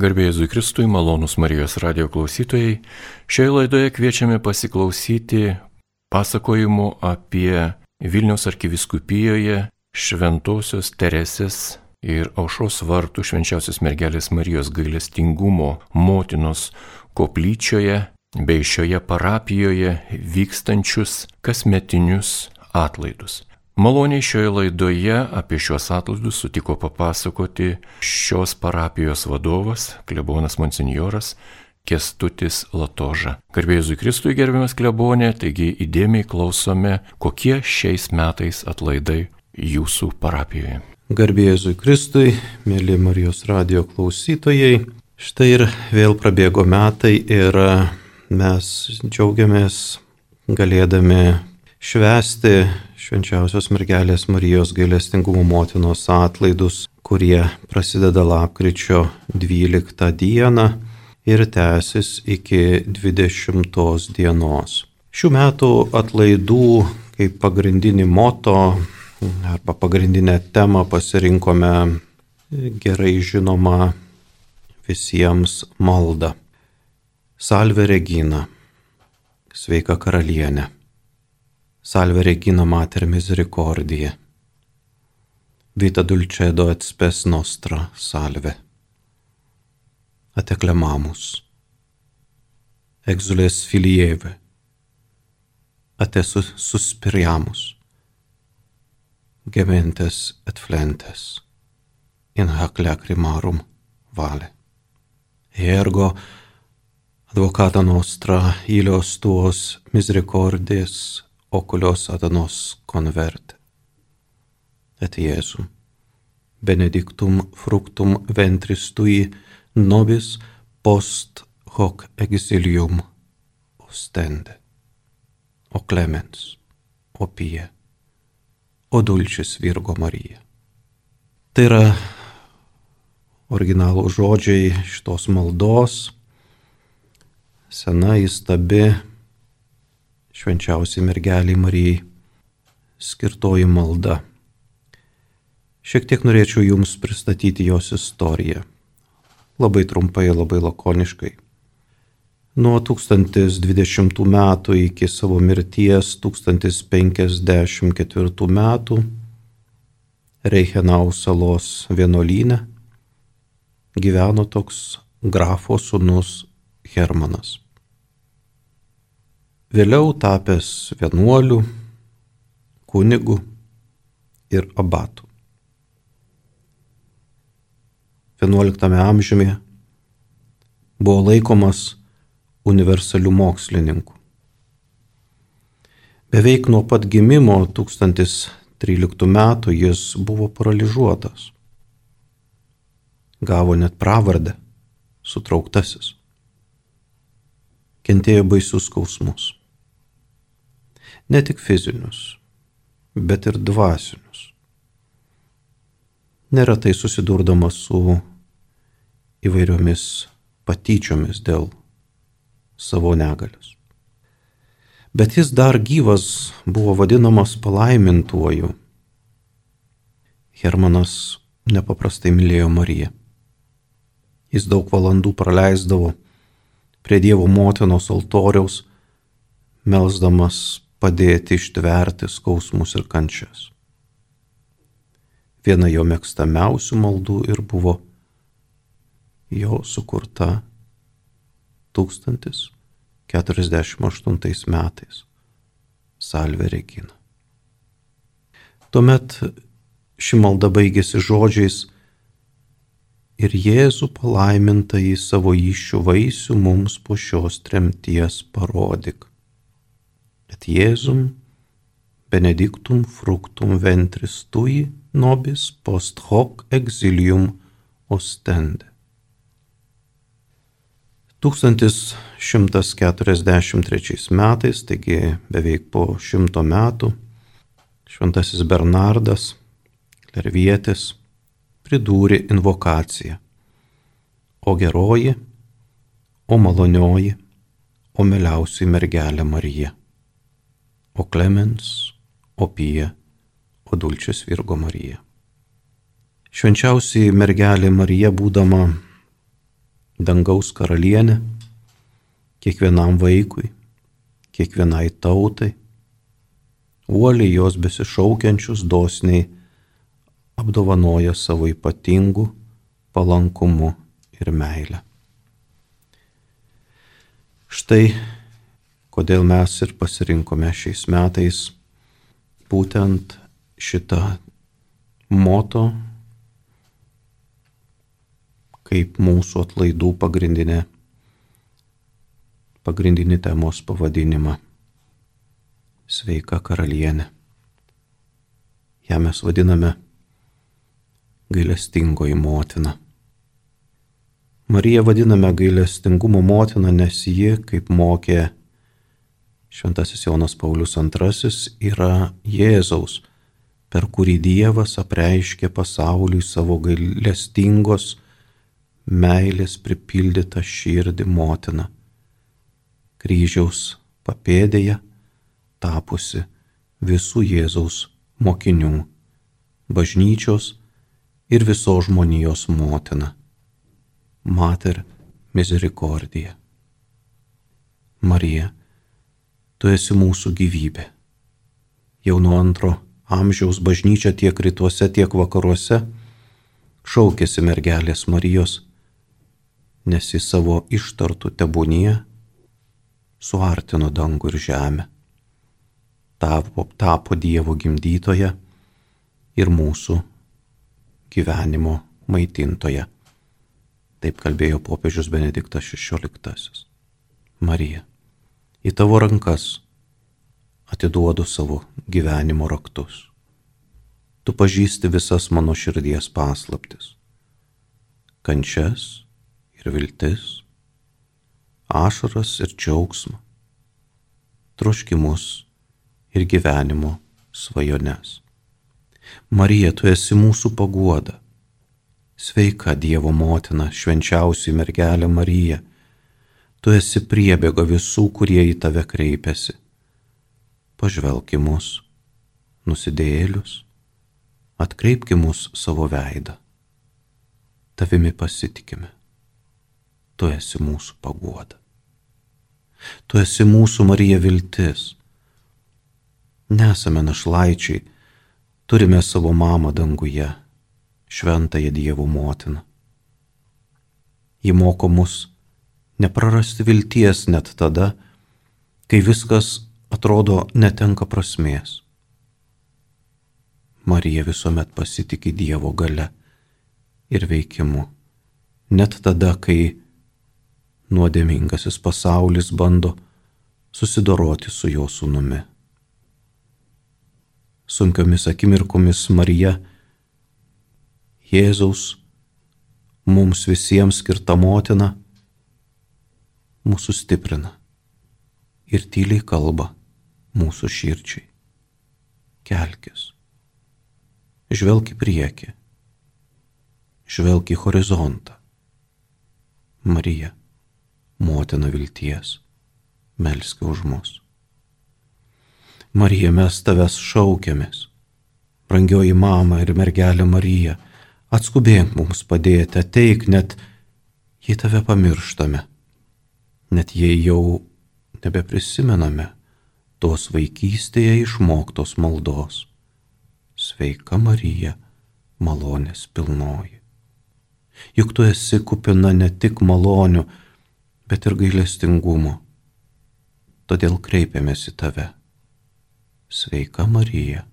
Garbėjai Jėzui Kristui, malonus Marijos radio klausytojai, šioje laidoje kviečiame pasiklausyti pasakojimų apie Vilniaus arkiviskupijoje Šventojios Teresės ir Aušos vartų švenčiausios mergelės Marijos gailestingumo motinos koplyčioje bei šioje parapijoje vykstančius kasmetinius atlaidus. Maloniai šioje laidoje apie šiuos atlaidus sutiko papasakoti šios parapijos vadovas, klebonas monsinjoras Kestutis Latoža. Garbėjai Kristui gerbiamas klebonė, taigi įdėmiai klausome, kokie šiais metais atlaidai jūsų parapijoje. Garbėjai Kristui, mėly Marijos radio klausytojai, štai ir vėl prabėgo metai ir mes džiaugiamės galėdami švesti švenčiausios mergelės Marijos gailestingumo motinos atlaidus, kurie prasideda lapkričio 12 dieną ir tęsis iki 20 dienos. Šių metų atlaidų kaip pagrindinį moto arba pagrindinę temą pasirinkome gerai žinoma visiems maldą. Salve Regina, sveika karalienė. Salve Regina Mater Misericordia. Vita dulcedo et spes nostra salve. Ateclamamus. Exules filieve. Ate suspiriamus. Gementes et flentes. In hac lacrimarum vale. Ergo advocata nostra ilios tuos misericordes oculos adanos converte. Et Iesum, benedictum fructum ventris tui nobis post hoc exilium ostende. O clemens, o pie, o dulcis Virgo Marija. Tai yra originalų žodžiai šitos maldos, sena įstabi švenčiausiai mergeliai Marijai skirtoji malda. Šiek tiek norėčiau Jums pristatyti jos istoriją. Labai trumpai, labai lakoniškai. Nuo 1020 metų iki savo mirties 1054 metų Reichenau salos vienuolyne gyveno toks grafo sunus Hermanas vėliau tapęs vienuoliu, kunigu ir abatu. XI amžiuje buvo laikomas universalių mokslininkų. Beveik nuo pat gimimo 1013 metų jis buvo paralyžiuotas. Gavo net pravardę - sutrauktasis. Kentėjo baisius skausmus ne tik fizinius, bet ir dvasinius. Neretai susidurdamas su įvairiomis patyčiomis dėl savo negalios. Bet jis dar gyvas buvo vadinamas palaimintuoju. Hermanas nepaprastai mylėjo Mariją. Jis daug valandų praleisdavo prie Dievo motinos altoriaus, melsdamas padėti ištverti skausmus ir kančias. Viena jo mėgstamiausių maldų ir buvo jo sukurta 1048 metais Salve Regina. Tuomet ši malda baigėsi žodžiais ir Jėzų palaimintą į savo iššių vaisių mums po šios tremties parodyk et Jėzum benedictum fructum ventris tui nobis post hoc exilium ostende. 1143 metais, taigi beveik po šimto metų, šventasis Bernardas, klervietis, pridūrė invokaciją. O geroji, o malonioji, o meliausiai mergelė Marija o Clemens, o Pija, o Dulčius Virgo Marija. Švenčiausiai mergelė Marija būdama dangaus karalienė, kiekvienam vaikui, kiekvienai tautai, uoliai jos besišaukiančius dosniai apdovanoja savo ypatingų palankumu ir meilę. Štai kodėl mes ir pasirinkome šiais metais būtent šitą moto kaip mūsų atlaidų pagrindinė, pagrindinį temos pavadinimą - Sveika karalienė. Ja mes vadiname gailestingoji motina. Mariją vadiname gailestingumo motina, nes ji, kaip mokė Šventasis Jonas Paulius II, yra Jėzaus, per kurį Dievas apreiškė pasauliui savo gailestingos meilės pripildytą širdį motiną. Kryžiaus papėdėje tapusi visų Jėzaus mokinių, bažnyčios ir visos žmonijos motina. Mater misericordija. Marija, tu esi mūsų gyvybė. Jau nuo antro amžiaus bažnyčia tiek rytuose, tiek vakaruose šaukėsi mergelės Marijos, nes į savo ištartų tebūnyje suartino dangų ir žemę. Tapo, tapo Dievo gimdytoje ir mūsų gyvenimo maitintoje. Taip kalbėjo popiežius Benediktas XVI. Marija, į tavo rankas atiduodu savo gyvenimo raktus. Tu pažįsti visas mano širdies paslaptis - kančias ir viltis, ašaras ir džiaugsmą, troškimus ir gyvenimo svajones. Marija, tu esi mūsų paguoda. Sveika Dievo motina, švenčiausiai mergelė Marija. Tu esi priebėga visų, kurie į tave kreipiasi. Pažvelk į mus, nusidėlius, atkreipki mus savo veidą. Tavimi pasitikime. Tu esi mūsų paguoda. Tu esi mūsų Marija viltis. Nesame našlaičiai, turime savo mamą danguje, šventąją Dievo motiną. Ji moko mus neprarasti vilties net tada, kai viskas atrodo netenka prasmės. Marija visuomet pasitikė Dievo gale ir veikimu, net tada, kai nuodėmingasis pasaulis bando susidoroti su jo sūnumi sunkiomis akimirkomis Marija, Jėzaus, mums visiems skirta motina, mūsų stiprina ir tyliai kalba mūsų širdžiai. Kelkis, žvelk į priekį, žvelk į horizontą. Marija, motina vilties, melski už mus. Marija, mes tavęs šaukiamės. Brangioji mama ir mergelė Marija, atskubėk mums padėti, ateik net, jei tave pamirštame, net jei jau nebeprisimename tos vaikystėje išmoktos maldos. Sveika Marija, malonės pilnoji. Juk tu esi kupina ne tik malonių, bet ir gailestingumo. Todėl kreipiamės į tave Sveika Marija,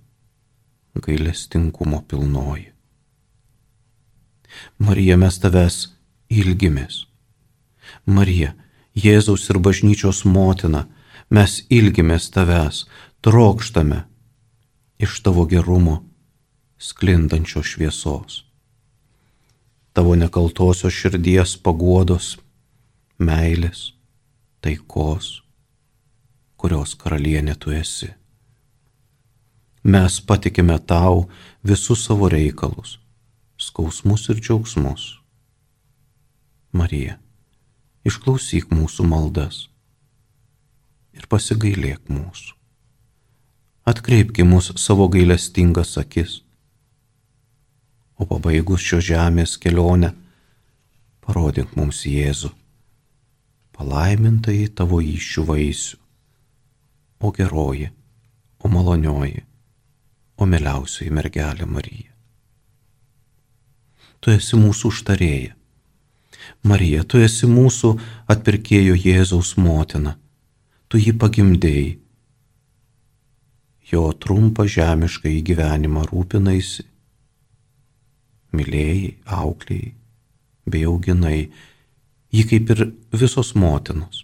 gailestingumo pilnoji. Marija, mes tavęs ilgimės. Marija, Jėzaus ir bažnyčios motina, mes ilgimės tavęs, trokštame iš tavo gerumo sklindančios šviesos. Tavo nekaltosios širdies paguodos, meilės, taikos, kurios karalienė tu esi mes patikime tau visus savo reikalus, skausmus ir džiaugsmus. Marija, išklausyk mūsų maldas ir pasigailėk mūsų. Atkreipki mūsų savo gailestingas akis, o pabaigus šio žemės kelionę, parodyk mums Jėzų, palaimintai tavo iššių vaisių, o geroji, o malonioji, o mieliausioji mergelė Marija. Tu esi mūsų užtarėja. Marija, tu esi mūsų atpirkėjo Jėzaus motina. Tu jį pagimdėjai. Jo trumpą žemišką į gyvenimą rūpinaisi. Mylėjai, auklėjai, bei auginai jį kaip ir visos motinos.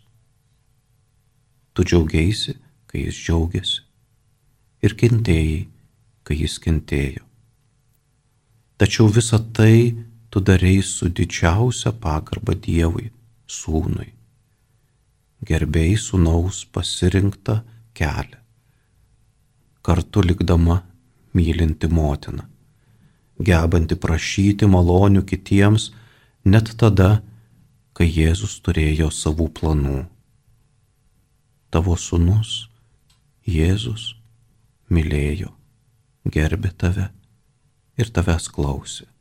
Tu džiaugiaisi, kai jis džiaugiasi, ir kentėjai, kai jis kentėjo. Tačiau visą tai tu darėjai su didžiausia pagarba Dievui, sūnui. Gerbėjai sūnaus pasirinktą kelią, kartu likdama mylinti motina, gebanti prašyti malonių kitiems net tada, kai Jėzus turėjo savų planų. Tavo sūnus, Jėzus, mylėjo, gerbė tave ir tavęs klausė.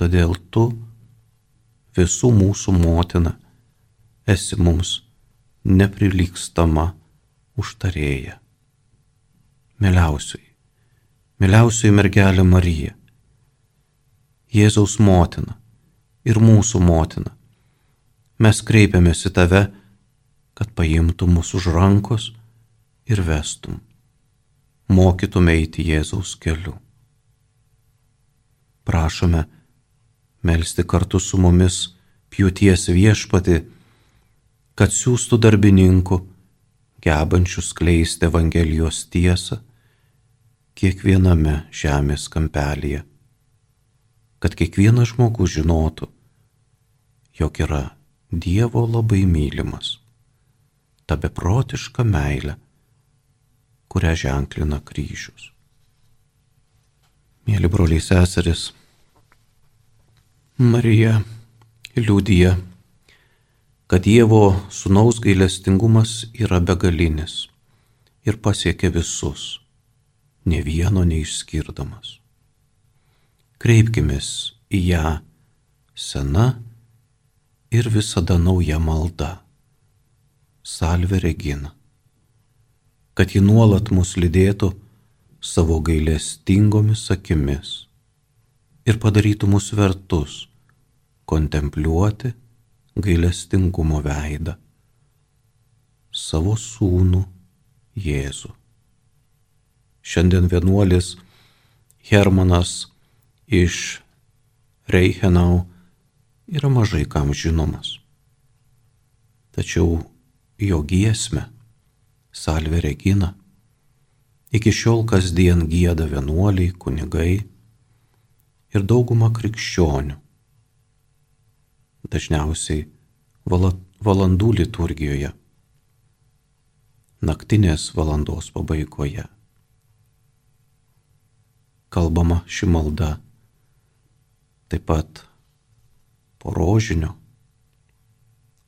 Todėl tu, visų mūsų motina, esi mums neprilykstama užtarėja. Mėliausiai, mėliausiai mergelė Marija, Jėzaus motina ir mūsų motina, mes kreipiamės į tave, kad paimtum mūsų už rankos ir vestum, mokytum eiti Jėzaus keliu prašome melstį kartu su mumis pjūties viešpati, kad siūstų darbininkų, gebančių skleisti Evangelijos tiesą kiekviename žemės kampelėje, kad kiekvienas žmogus žinotų, jog yra Dievo labai mylimas, ta beprotiška meilė, kurią ženklina kryžius. Mėly broliai seseris, Marija liūdija, kad Dievo sunaus gailestingumas yra begalinis ir pasiekia visus, ne vieno neišskirdamas. Kreipkime į ją sena ir visada nauja malda. Salve Regina, kad ji nuolat mus lydėtų savo gailestingomis akimis ir padarytų mus vertus kontempliuoti gailestingumo veidą savo sūnų Jėzų. Šiandien vienuolis Hermanas iš Reichenau yra mažai kam žinomas. Tačiau jo giesmę, Salve Regina, Iki šiol kasdien gėda vienuoliai, kunigai ir dauguma krikščionių. Dažniausiai valandų liturgijoje, naktinės valandos pabaigoje. Kalbama ši malda taip pat porožinio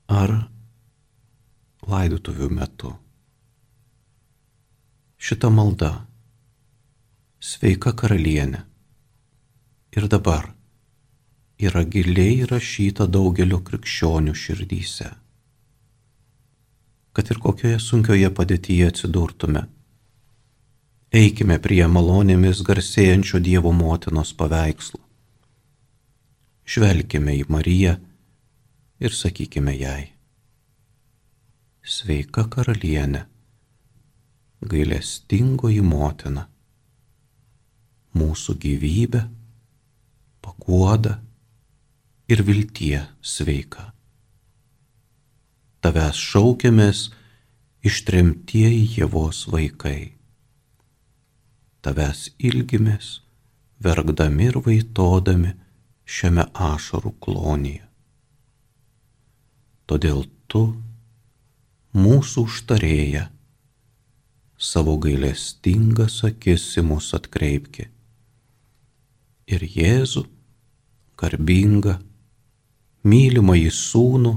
ar laidotuvių metu šita malda. Sveika karalienė. Ir dabar yra giliai įrašyta daugelio krikščionių širdyse. Kad ir kokioje sunkioje padėtyje atsidurtume, eikime prie malonėmis garsėjančio Dievo motinos paveikslo. Žvelkime į Mariją ir sakykime jai. Sveika karalienė gailestingoji motina, mūsų gyvybė, paguoda ir viltie sveika. Tavęs šaukiamės ištremtieji Jėvos vaikai. Tavęs ilgimės, verkdami ir vaitodami šiame ašarų klonyje. Todėl tu, mūsų užtarėja, savo gailestingas akis į mus atkreipki. Ir Jėzų, garbingą, mylimą į sūnų,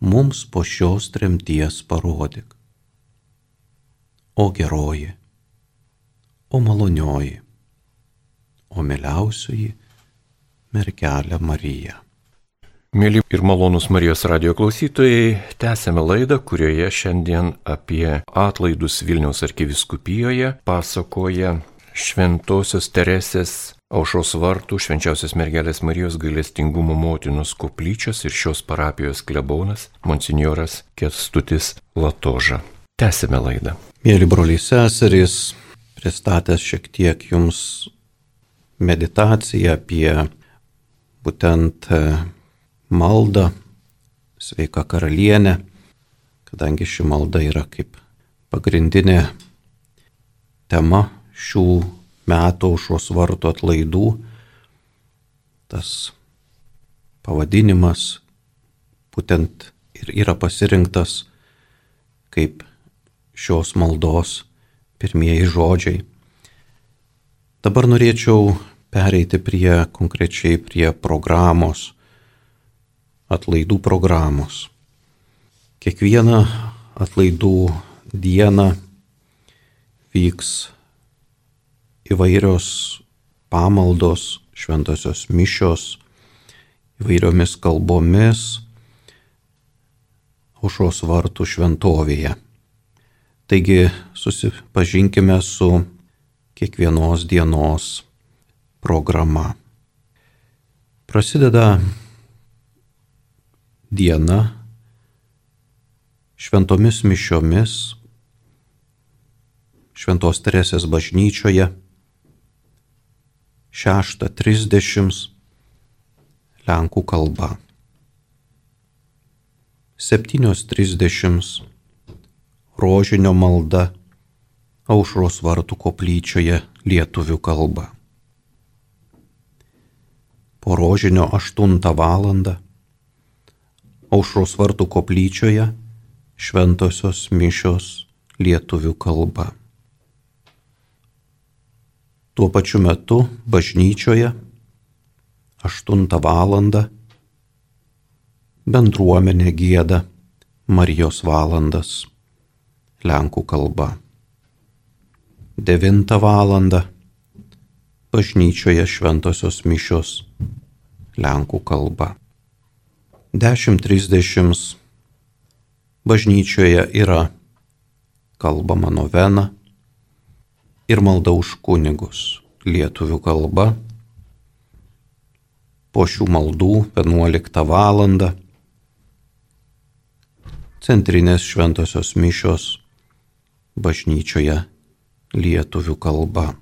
mums po šios tremties parodyk. O geroji, o malonioji, o mieliausioji mergelė Marija. Mėly ir malonus Marijos radio klausytojai, tęsėme laidą, kurioje šiandien apie atlaidus Vilniaus arkiviskupijoje pasakoja Šventojios Teresės Aušos vartų švenčiausios mergelės Marijos gailestingumo motinos koplyčios ir šios parapijos klebonas monsinjoras Ketstutis Latoža. Tęsime laidą. Mėly broliai seserys, pristatęs šiek tiek jums meditaciją apie būtent maldą, sveika karalienė, kadangi ši malda yra kaip pagrindinė tema šių metų aušros vartų atlaidų, tas pavadinimas būtent ir yra pasirinktas kaip šios maldos pirmieji žodžiai. Dabar norėčiau pereiti prie konkrečiai prie programos atlaidų programos. Kiekvieną atlaidų dieną vyks įvairios pamaldos, šventosios mišios, įvairiomis kalbomis aušros vartų šventovėje. Taigi susipažinkime su kiekvienos dienos programa. Prasideda diena šventomis mišiomis Šventos Teresės bažnyčioje 6.30 Lenkų kalba. 7.30 Rožinio malda Aušros vartų koplyčioje lietuvių kalba. Po rožinio 8 valandą aušros vartų koplyčioje šventosios mišios lietuvių kalba. Tuo pačiu metu bažnyčioje 8 val. bendruomenė gėda Marijos valandas Lenkų kalba. 9 val. bažnyčioje šventosios mišios Lenkų kalba. 10.30 bažnyčioje yra kalbama novena ir malda už kunigus lietuvių kalba. Po šių maldų 11 val. centrinės šventosios mišios bažnyčioje lietuvių kalba.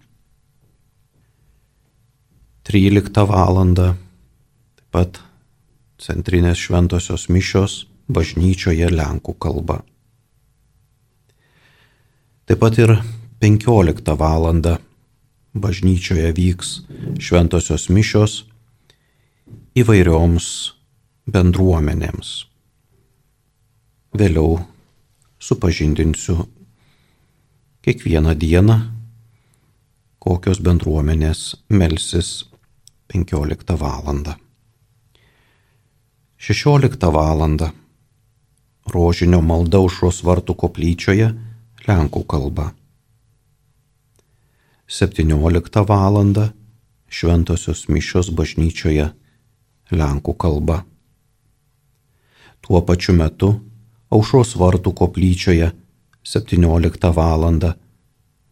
13 val. taip pat centrinės šventosios mišios bažnyčioje Lenkų kalba. Taip pat ir 15 val. bažnyčioje vyks šventosios mišios įvairioms bendruomenėms. Vėliau supažindinsiu kiekvieną dieną, kokios bendruomenės melsis 15 val. 16 val. Rožinio malda užros vartų koplyčioje Lenkų kalba. 17 val. Šventosios mišios bažnyčioje Lenkų kalba. Tuo pačiu metu aušros vartų koplyčioje 17 val.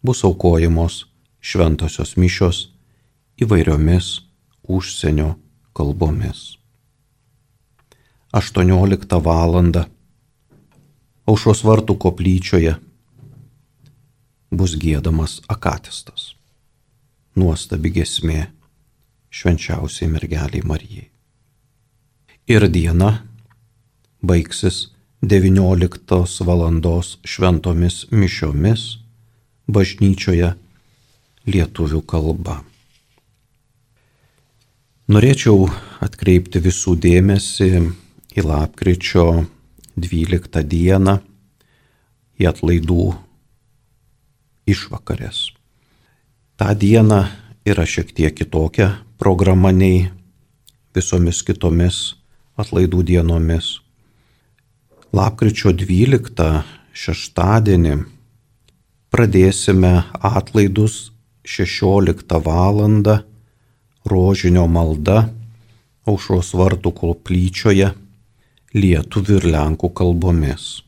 bus aukojamos šventosios mišios įvairiomis užsienio kalbomis. 18 val. Aušos vartų koplyčioje bus gėdamas akatistas. Nuostabi gesmė švenčiausiai mergeliai Marijai. Ir diena baigsis 19 val. šventomis mišiomis bažnyčioje lietuvių kalba. Norėčiau atkreipti visų dėmesį į lapkričio 12 dieną į atlaidų išvakarės. Ta diena yra šiek tiek kitokia programa nei visomis kitomis atlaidų dienomis. Lapkričio 12 šeštadienį pradėsime atlaidus 16 val. rožinio malda aušros vartų koplyčioje lietuvių ir lenkų kalbomis.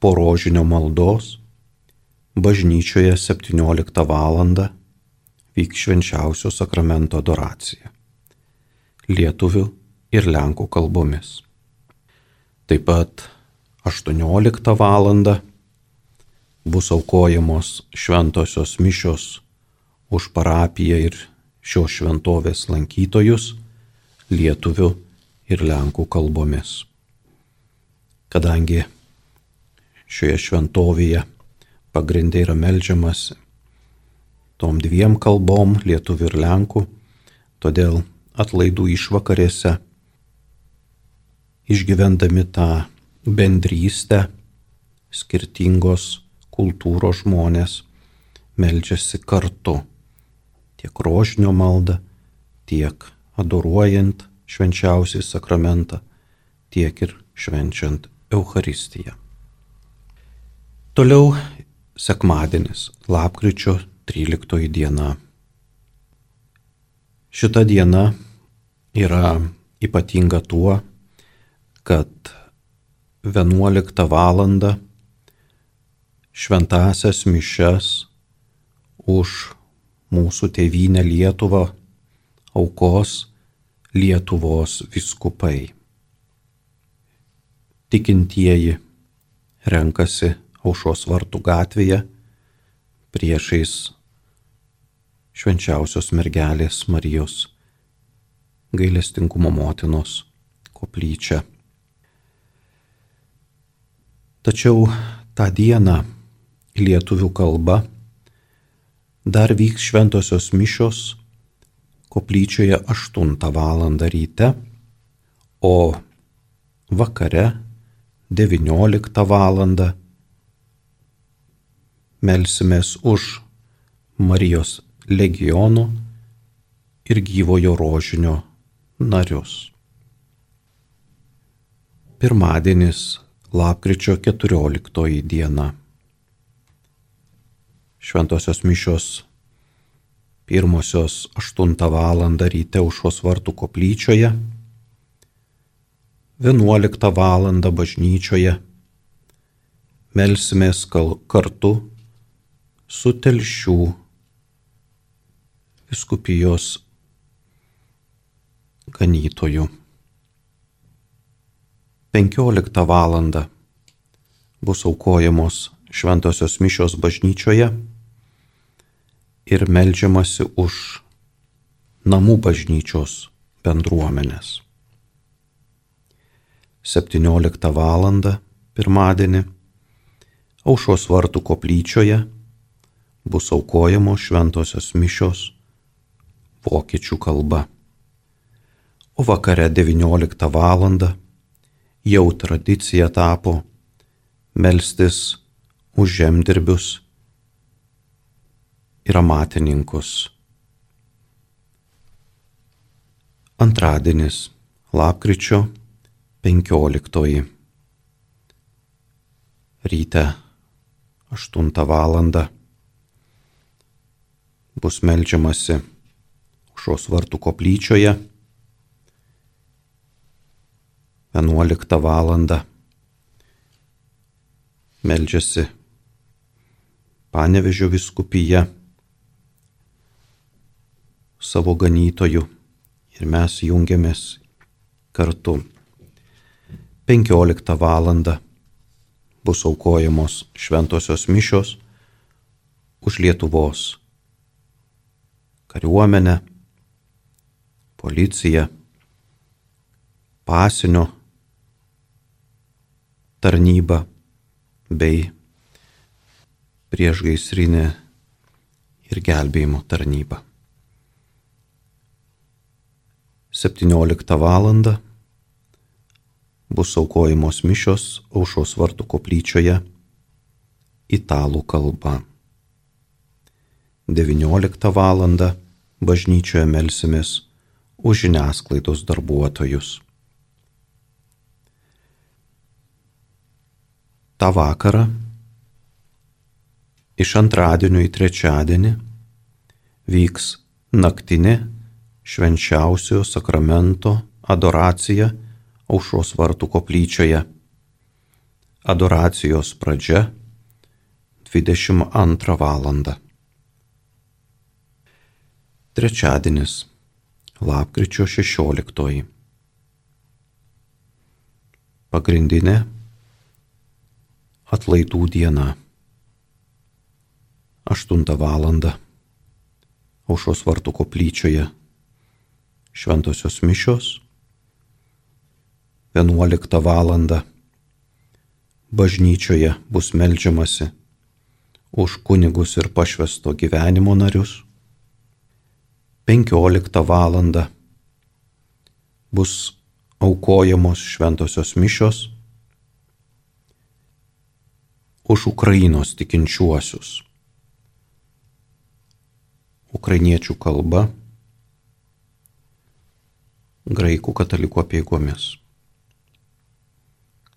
Po rožinio maldos bažnyčioje 17 val. vyks švenčiausio sakramento adoracija lietuvių ir lenkų kalbomis. Taip pat 18 val. bus aukojamos šventosios mišios už parapiją ir šios šventovės lankytojus lietuvių ir lenkų kalbomis. Kadangi šioje šventovėje pagrindai yra melžiamas tom dviem kalbom, lietuvių ir lenkų, todėl atlaidų išvakarėse, išgyvendami tą bendrystę, skirtingos kultūros žmonės melžiasi kartu tiek rožinio maldą, tiek adoruojant švenčiausiai sakramentą, tiek ir švenčiant Euharistiją. Toliau sekmadienis, lapkričio 13 diena. Šita diena yra ypatinga tuo, kad 11 val. šventasias mišes už mūsų tėvynę Lietuvą aukos Lietuvos viskupai. Tikintieji renkasi aušos vartų gatvėje priešais švenčiausios mergelės Marijos gailestingumo motinos koplyčią. Tačiau tą dieną lietuvių kalba dar vyks šventosios mišios koplyčioje 8 val. ryte, o vakare 19 val. Melsimės už Marijos legionų ir gyvojo rožinio narius. Pirmadienis, lapkričio 14 diena. Šventosios mišios pirmosios 8 val. ryte užos vartų koplyčioje, 11 val. bažnyčioje, melsimės kartu su telšių viskupijos ganytoju. 15 val. bus aukojamos šventosios mišios bažnyčioje ir melžiamasi už namų bažnyčios bendruomenės. 17 val. pirmadienį aušos vartų koplyčioje bus aukojamos šventosios mišios vokiečių kalba. O vakare 19 val. jau tradicija tapo melstis už žemdirbius ir amatininkus. Antradienis, lapkričio 15. Ryte 8 val. Bus melžiamasi šios vartų koplyčioje. 11 val. meldžiasi Panevežio viskupija savo ganytoju ir mes jungiamės kartu. 15 val. bus aukojamos šventosios mišios už Lietuvos kariuomenę, policiją, pasinio tarnybą bei priešgaisrinė ir gelbėjimo tarnyba. 17 val. bus aukojamos mišios aušos vartų koplyčioje italų kalba. 19 val. bažnyčioje melsimės už žiniasklaidos darbuotojus. Ta vakarą iš antradienio į trečiadienį vyks naktinė švenčiausiojo sakramento adoracija aušros vartų koplyčioje. Adoracijos pradžia 22 val. Trečiadienis, lapkričio 16. Pagrindinė atlaidų diena. 8 val. Aušos vartų koplyčioje šventosios mišios. 11 val. Bažnyčioje bus melžiamasi už kunigus ir pašvesto gyvenimo narius. 15 val. bus aukojamos šventosios mišios už Ukrainos tikinčiuosius. Ukrainiečių kalba, graikų katalikų apieigomis.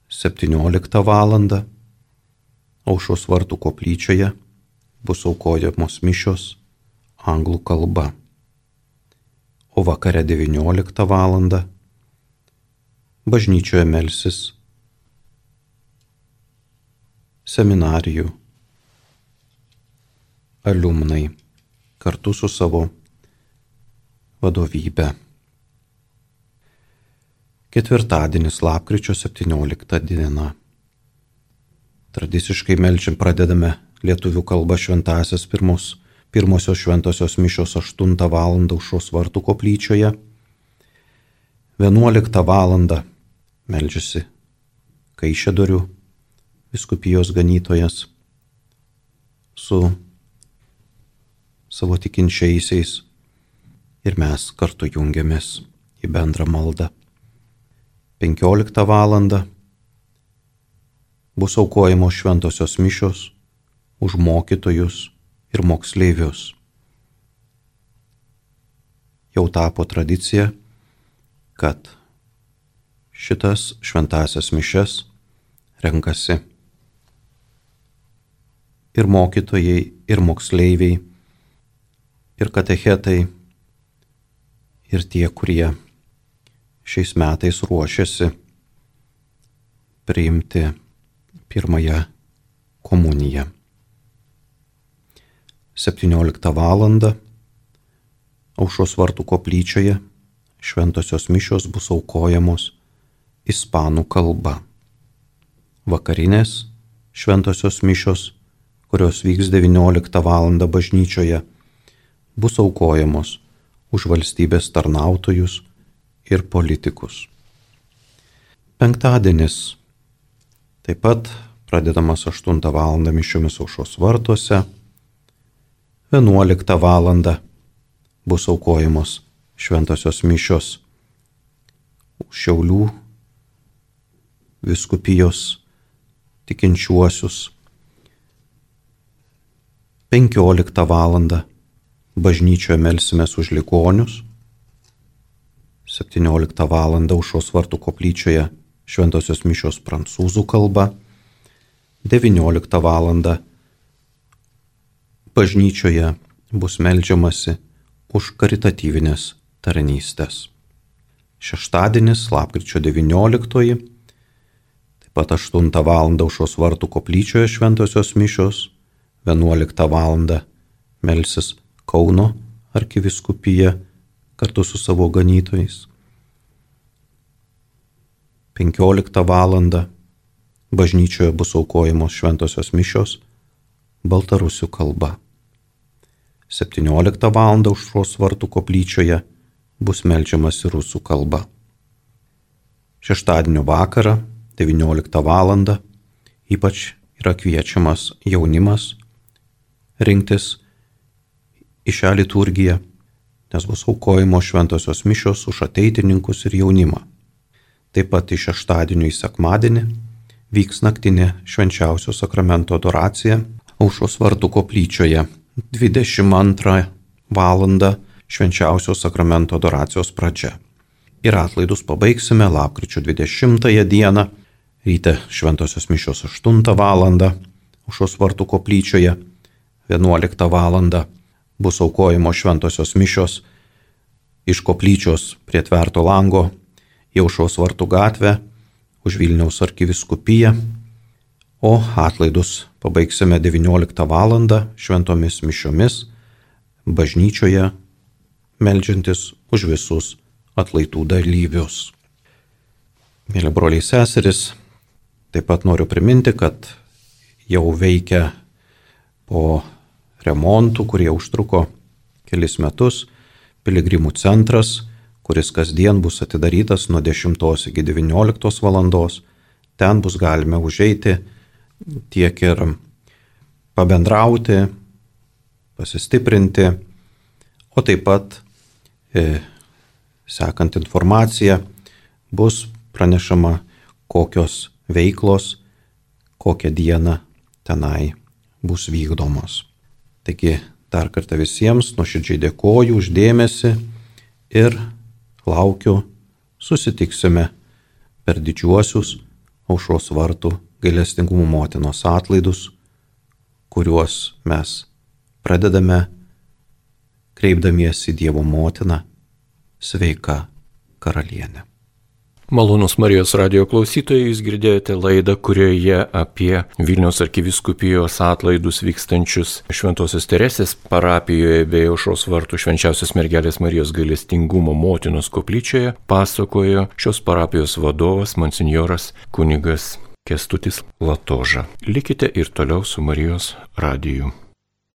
17 val. Aušos vartų koplyčioje bus aukojamos mišios anglų kalba, o vakare 19 val. bažnyčioje melsis seminarijų aliumnai kartu su savo vadovybė. Ketvirtadienis lapkričio 17 diena. Tradiciškai melčiam pradedame lietuvių kalbą šventasias pirmus, pirmosios šventosios mišios 8 val. užšos vartų koplyčioje. 11 val. melžiasi Kaišėdorių viskupijos ganytojas su savo tikinčiaisiais ir mes kartu jungiamės į bendrą maldą. 15 val bus aukojamos šventosios mišios už mokytojus ir moksleivius. Jau tapo tradicija, kad šitas šventasias mišes renkasi ir mokytojai, ir moksleiviai, ir katechetai, ir tie, kurie šiais metais ruošiasi priimti pirmąją komuniją. 17 val. Aušos vartų koplyčioje šventosios mišios bus aukojamos ispanų kalba. Vakarinės šventosios mišios, kurios vyks 19 val. bažnyčioje, bus aukojamos už valstybės tarnautojus ir politikus. Penktadienis Taip pat pradedamas 8 val. mišiomis aušos vartuose, 11 val. bus aukojamos šventosios mišios Šiaulių viskupijos tikinčiuosius. 15 val. bažnyčioje melsimės už ligonius, 17 val. aušos vartų koplyčioje šventosios mišios prancūzų kalba, 19 val. Bažnyčioje bus melžiamasi už karitatyvinės tarnystės. Šeštadienis, lapkričio 19, taip pat 8 val. aušos vartų koplyčioje šventosios mišios, 11 val. melsis Kauno arkiviskupija kartu su savo ganytojais. 15 val. bažnyčioje bus aukojamos šventosios mišios baltarusių kalba. 17 val. užšros vartų koplyčioje bus melžiamasi rusų kalba. Šeštadienio vakarą 19 val. ypač yra kviečiamas jaunimas rinktis į šią liturgiją, nes bus aukojamos šventosios mišios už ateitininkus ir jaunimą. Taip pat iš šeštadienio į sekmadienį vyks naktinė švenčiausio sakramento adoracija Aušos vartų koplyčioje 22 val. švenčiausio sakramento adoracijos pradžia. Ir atlaidus pabaigsime lapkričio 20 dieną, ryte šventosios mišios 8 val. Aušos vartų koplyčioje 11 val. bus aukojimo šventosios mišios iš koplyčios prie tverto lango į aušos vartų gatvę už Vilniaus arkiviskupiją, o atlaidus pabaigsime 19 val. šventomis mišiomis bažnyčioje, melžiantis už visus atlaidų dalyvius. Mėly broliai seseris, taip pat noriu priminti, kad jau veikia po remontų, kurie užtruko kelis metus, piligrimų centras, kuris kasdien bus atidarytas nuo 10 iki 19 valandos. Ten bus galime užeiti tiek ir pabendrauti, pasistiprinti, o taip pat, e, sekant informaciją, bus pranešama, kokios veiklos, kokią dieną tenai bus vykdomos. Taigi dar kartą visiems nuoširdžiai dėkoju uždėmesi ir laukiu, susitiksime per didžiuosius aušros vartų gailestingumo motinos atlaidus, kuriuos mes pradedame kreipdamiesi Dievo motiną, sveika karalienė. Malonus Marijos radio klausytojai, jūs girdėjote laidą, kurioje apie Vilniaus arkiviskupijos atlaidus vykstančius Šventojios Teresės parapijoje bei Aušros vartų švenčiausios mergelės Marijos gailestingumo motinos koplyčioje pasakojo šios parapijos vadovas monsinjoras kunigas Kestutis Latoža. Likite ir toliau su Marijos radiju.